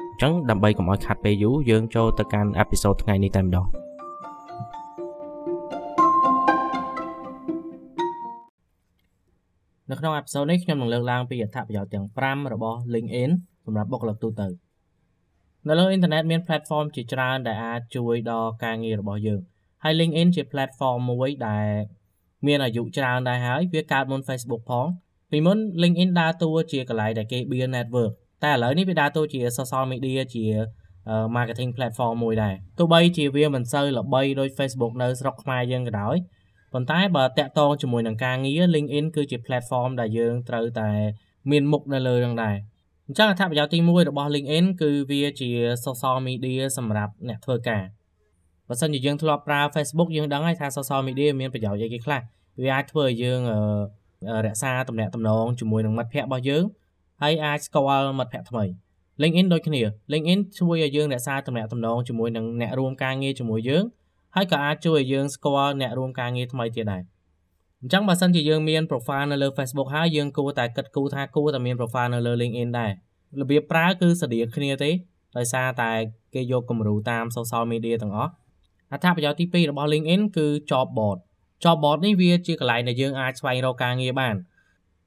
ញ្ចឹងដើម្បីកុំឲ្យខាត់ពេលយូរយើងចូលទៅកាន់អេពីសូតថ្ងៃនេះតែម្ដងនៅក្នុងអេពីសូតនេះខ្ញុំនឹងលើកឡើងពីអត្ថប្រយោជន៍ទាំង5របស់ LinkedIn សម្រាប់បុគ្គលិកទូទៅនៅលើអ៊ីនធឺណិតមាន platform ជាច្រើនដែលអាចជួយដល់ការងាររបស់យើងហើយ LinkedIn ជា platform មួយដែលមានអាយុច្រើនដែរហើយវាកើតមុន Facebook ផងពីមុន LinkedIn ដើរតួជាកន្លែងដែលគេ build network តែឥឡូវនេះវាដើរតួជា social media ជា marketing platform មួយដែរទោះបីជាវាមិនសូវល្បីដូច Facebook នៅស្រុកខ្មែរយើងក៏ដោយប៉ុន្តែបើតាក់ទងជាមួយនឹងការងារ LinkedIn គឺជា platform ដែលយើងត្រូវតែមានមុខនៅលើនឹងដែរអញ្ចឹងអត្ថប្រយោជន៍ទី1របស់ LinkedIn គឺវាជា social media សម្រាប់អ្នកធ្វើការបើសិនជាយើងធ្លាប់ប្រើ Facebook យើងដឹងហើយថា social media មានប្រយោជន៍អីគេខ្លះវាអាចធ្វើឲ្យយើងរក្សាទំនាក់ទំនងជាមួយនឹងមិត្តភ័ក្តិរបស់យើង ហើយអាចស្គាល់មិត្តភ័ក្តិថ្មី LinkedIn ដូចគ្នា LinkedIn ជួយឲ្យយើងរក្សាទំនាក់ទំនងជាមួយនឹងអ្នករួមការងារជាមួយយើងហើយក៏អាចជួយឲ្យយើងស្គាល់អ្នករួមការងារថ្មីទៀតដែរអញ្ចឹងបើសិនជាយើងមាន profile នៅលើ Facebook ហើយយើងគួរតែគិតគូរថាគួរតែមាន profile នៅលើ LinkedIn ដែររបៀបប្រើគឺស្តៀងគ្នាទេដោយសារតែគេយកគំរូតាម social media ទាំងអស់អត្ថប្រយោជន៍ទី2របស់ LinkedIn គឺ job board job board នេះវាជាកន្លែងដែលយើងអាចស្វែងរកការងារបាន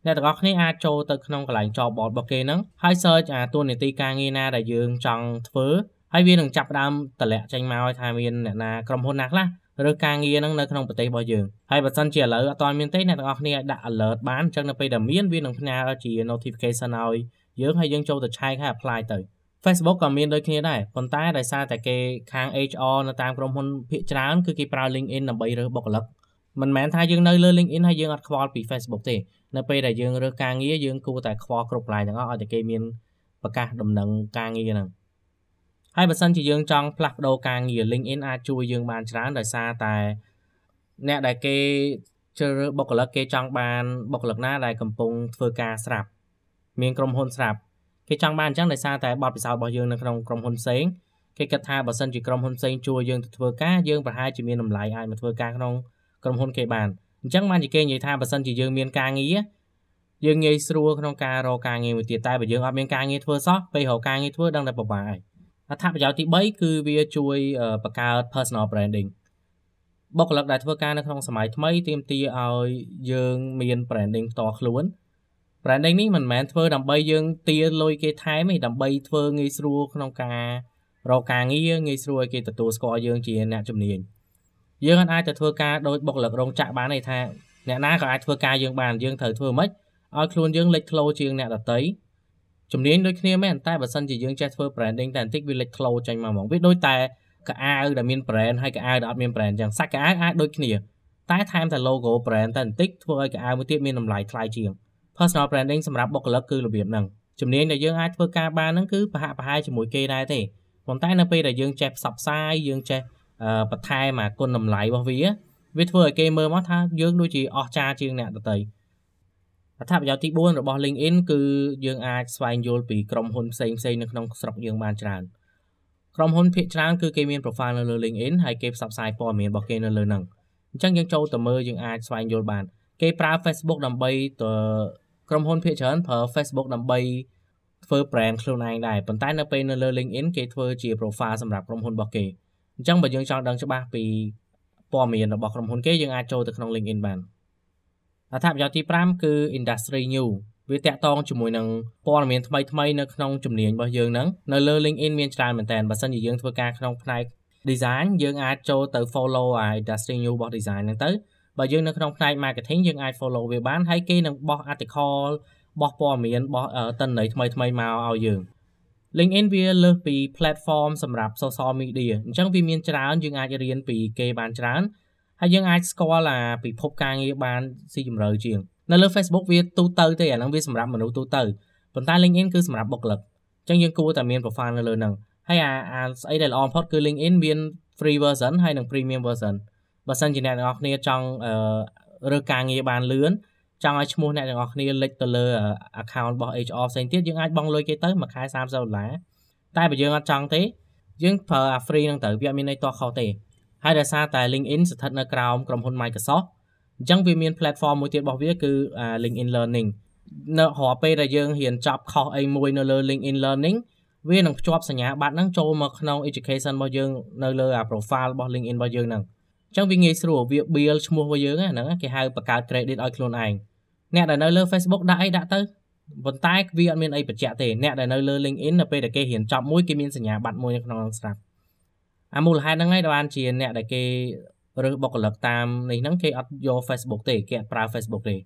អ្នកទាំងអស់គ្នាអាចចូលទៅក្នុងកន្លែង job board របស់គេហ្នឹងហើយ search អាតួនាទីការងារណាដែលយើងចង់ធ្វើហើយវានឹងចាប់ផ្ដើមតម្លាក់ចេញមកថាមានអ្នកណាក្រុមហ៊ុនណាខ្លះឬការងារហ្នឹងនៅក្នុងប្រទេសរបស់យើងហើយបើសិនជាឥឡូវអត់ទាន់មានទេអ្នកទាំងអស់គ្នាអាចដាក់ alert បានអញ្ចឹងនៅពេលដែលមានវានឹងផ្ញើជា notification ឲ្យយើងហើយយើងចូលទៅឆែកហើយ apply ទៅ Facebook ក៏មានដូចគ្នាដែរប៉ុន្តែដោយសារតែគេខាង HR នៅតាមក្រុមហ៊ុនភាគច្រើនគឺគេប្រើ LinkedIn ដើម្បីរើសបុគ្គលិកមិនមែនថាយើងនៅលើ LinkedIn ហើយយើងអត់ខ្វល់ពី Facebook ទេ នៅពេលដែលយើងរើសការងារយើងគួរតែខ្វល់គ្រប់កន្លែងទាំងអស់ឲ្យតែគេមានប្រកាសដំណឹងការងារហ្នឹងហើយបើសិនជាយើងចង់ផ្លាស់ប្ដូរការងារ LinkedIn អាចជួយយើងបានច្រើនដោយសារតែអ្នកដែលគេជ្រើសរើសបុគ្គលិកគេចង់បានបុគ្គលិកណាដែលកំពុងធ្វើការស្រាប់មានក្រុមហ៊ុនស្រាប់គេចង់បានអញ្ចឹងដោយសារតែបទពិសោធន៍របស់យើងនៅក្នុងក្រុមហ៊ុនផ្សេងគេគិតថាបើសិនជាក្រុមហ៊ុនផ្សេងជួយយើងទៅធ្វើការយើងប្រហែលជាមានតម្លៃអាចមកធ្វើការក្នុងក្រុមហ៊ុនគេបាន អញ្ចឹងបានជាគេនិយាយថាបើសិនជាយើងមានការងារយើងងាយស្រួលក្នុងការរកការងារមួយទៀតតែបើយើងអត់មានការងារធ្វើសោះពេលរកការងារធ្វើដឹងតែពិបាកហើយអត្ថប្រយោជន៍ទី3គឺវាជួយបង្កើត personal branding បុគ្គលិកដែលធ្វើការនៅក្នុងសម័យថ្មីទាមទារឲ្យយើងមាន branding ផ្ទាល់ខ្លួន branding នេះមិនមែនធ្វើដើម្បីយើងទារលុយគេថែមទេដើម្បីធ្វើងាយស្រួលក្នុងការរកការងារងាយស្រួលឲ្យគេទទួលស្គាល់យើងជាអ្នកជំនាញ យើងអាចទៅធ្វើការដោយបុគ្គលិករោងចក្របានទេថាអ្នកណាក៏អាចធ្វើការយើងបានយើងត្រូវធ្វើម៉េចឲ្យខ្លួនយើងលេចធ្លោជាងអ្នកដទៃជំនាញដូចគ្នាមែនតែបើសិនជាយើងចេះធ្វើ branding តែបន្តិចវាលេចធ្លោចេញមកហ្មងវាដូចតែកៅអៅដែលមាន brand ហើយកៅអៅដែលអត់មាន brand ចឹងសាច់កៅអៅអាចដូចគ្នាតែថែមតែ logo brand តែបន្តិចធ្វើឲ្យកៅអៅមួយទៀតមានតម្លៃថ្លៃជាង personal branding សម្រាប់បុគ្គលិកគឺរបៀបហ្នឹងជំនាញដែលយើងអាចធ្វើការបានហ្នឹងគឺប្រហាក់ប្រហែលជាមួយគេដែរទេប៉ុន្តែនៅពេលដែលយើងចេះផ្សព្វផ្សាយយើងចេះ បន្ថែមអាគុណតម្លៃរបស់វាវាធ្វើឲ្យគេមើលមកថាយើងដូចជាអស្ចារ្យជាងអ្នកដទៃអត្ថប្រយោជន៍ទី4របស់ LinkedIn គឺយើងអាចស្វែងយល់ពីក្រុមហ៊ុនផ្សេងផ្សេងនៅក្នុងស្រុកយើងបានច្រើនក្រុមហ៊ុនភាគច្រើនគឺគេមាន profile នៅលើ LinkedIn ហើយគេផ្សព្វផ្សាយព័ត៌មានរបស់គេនៅលើហ្នឹងអញ្ចឹងយើងចូលទៅមើលយើងអាចស្វែងយល់បាន គេប្រើ Facebook ដើម្បីទៅក្រុមហ៊ុនភាគច្រើនប្រើ Facebook ដើម្បីធ្វើ brand ខ្លួនឯងដែរប៉ុន្តែនៅពេលនៅលើ LinkedIn គេធ្វើជា profile សម្រាប់ក្រុមហ៊ុនរបស់គេ អញ្ចឹងបើយើងចង់ដឹងច្បាស់ពីព័ត៌មានរបស់ក្រុមហ៊ុនគេយើងអាចចូលទៅក្នុង LinkedIn បានអត្ថប្រយោជន៍ទី5គឺ Industry New វាតាក់ទងជាមួយនឹងព័ត៌មានថ្មីថ្មីនៅក្នុងជំនាញរបស់យើងហ្នឹងនៅលើ LinkedIn មានច្រើនមែនតើបើសិនជាយើងធ្វើការក្នុងផ្នែក design យើងអាចចូលទៅ follow អា industry new របស់ design ហ្នឹងទៅបើយើងនៅក្នុងផ្នែក marketing យើងអាច follow វាបានហើយគេនឹងបោះ article បោះព័ត៌មានបោះតនន័យថ្មីថ្មីមកឲ្យយើង LinkedIn វាលើសពី platform សម្រាប់ social media អញ្ចឹងវាមានច្រើនយើងអាចរៀនពីគេបានច្រើនហើយយើងអាចស្គាល់អាពិភពការងារបានស៊ីជម្រៅជាងនៅលើ Facebook វាទូទៅទេអាហ្នឹងវាសម្រាប់មនុស្សទូទៅប៉ុន្តែ LinkedIn គឺសម្រាប់បុគ្គលិកអញ្ចឹងយើងគួរតែមាន profile នៅលើហ្នឹងហើយអាអាស្អីដែលល្អបំផុតគឺ LinkedIn មាន free version ហើយនិង premium version បើសិនជាអ្នកទាំងអស់គ្នាចង់រើសការងារបានលឿន ចង់ឲ្យឈ្មោះអ្នកទាំងអស់គ្នាលេចទៅលើ account របស់ HR ផ្សេងទៀតយើងអាចបង់លុយគេទៅមួយខែ30ដុល្លារតែបើយើងអត់ចង់ទេយើងប្រើអា free ហ្នឹងទៅវាអត់មានន័យតោះខុសទេហើយដោយសារតែ LinkedIn ស្ថិតនៅក្រោមក្រុមហ៊ុន Microsoft អញ្ចឹងវាមាន platform មួយទៀតរបស់វាគឺ LinkedIn Learning នៅរាល់ពេលដែលយើងរៀនចប់ខុសអីមួយនៅលើ LinkedIn Learning វានឹងភ្ជាប់សញ្ញាបត្រហ្នឹងចូលមកក្នុង education របស់យើងនៅលើអា profile របស់ LinkedIn របស់យើងហ្នឹងអញ្ចឹងវាងាយស្រួលវា build ឈ្មោះរបស់យើងហ្នឹងគេហៅបង្កើត credit ឲ្យខ្លួនឯង អ្នកដែលនៅលើ Facebook ដាក់អីដាក់ទៅប៉ុន្តែវាអត់មានអីបញ្ជាក់ទេអ្នកដែលនៅលើ LinkedIn នៅពេលដែលគេរៀនចប់មួយគេមានសញ្ញាបត្រមួយនៅក្នុងហ្នឹងស្រាប់អាមូលហេតុហ្នឹងហើយបានជាអ្នកដែលគេរើសបុគ្គលិកតាមនេះហ្នឹងគេអត់យក Facebook ទេគេអត់ប្រើ Facebook ទេ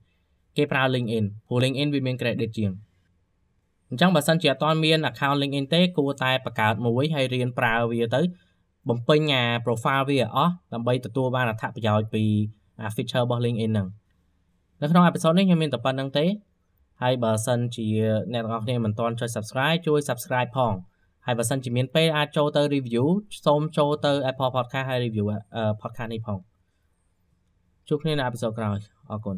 គេប្រើ LinkedIn ព្រោះ LinkedIn វាមាន credit ជាងអញ្ចឹងបើសិនជាអត់ទាន់មាន account LinkedIn ទេគួរតែបង្កើតមួយហើយរៀនប្រើវាទៅ បំពេញអា profile វាអស់ដើម្បីទទួលបានអត្ថប្រយោជន៍ពីអា feature របស់ LinkedIn ហ្នឹង នៅក្នុងអេពីសូតនេះខ្ញុំមានតែប៉ុណ្្នឹងទេហើយបើសិនជាអ្នកទាំងអស់គ្នាមិនទាន់ចុច subscribe ជួយ subscribe ផងហើយបើសិនជាមានពេលអាចចូលទៅ review សូមចូលទៅ Apple Podcast ហើយ review podcast នេះផងជួបគ្នានៅអេពីសូតក្រោយអរគុណ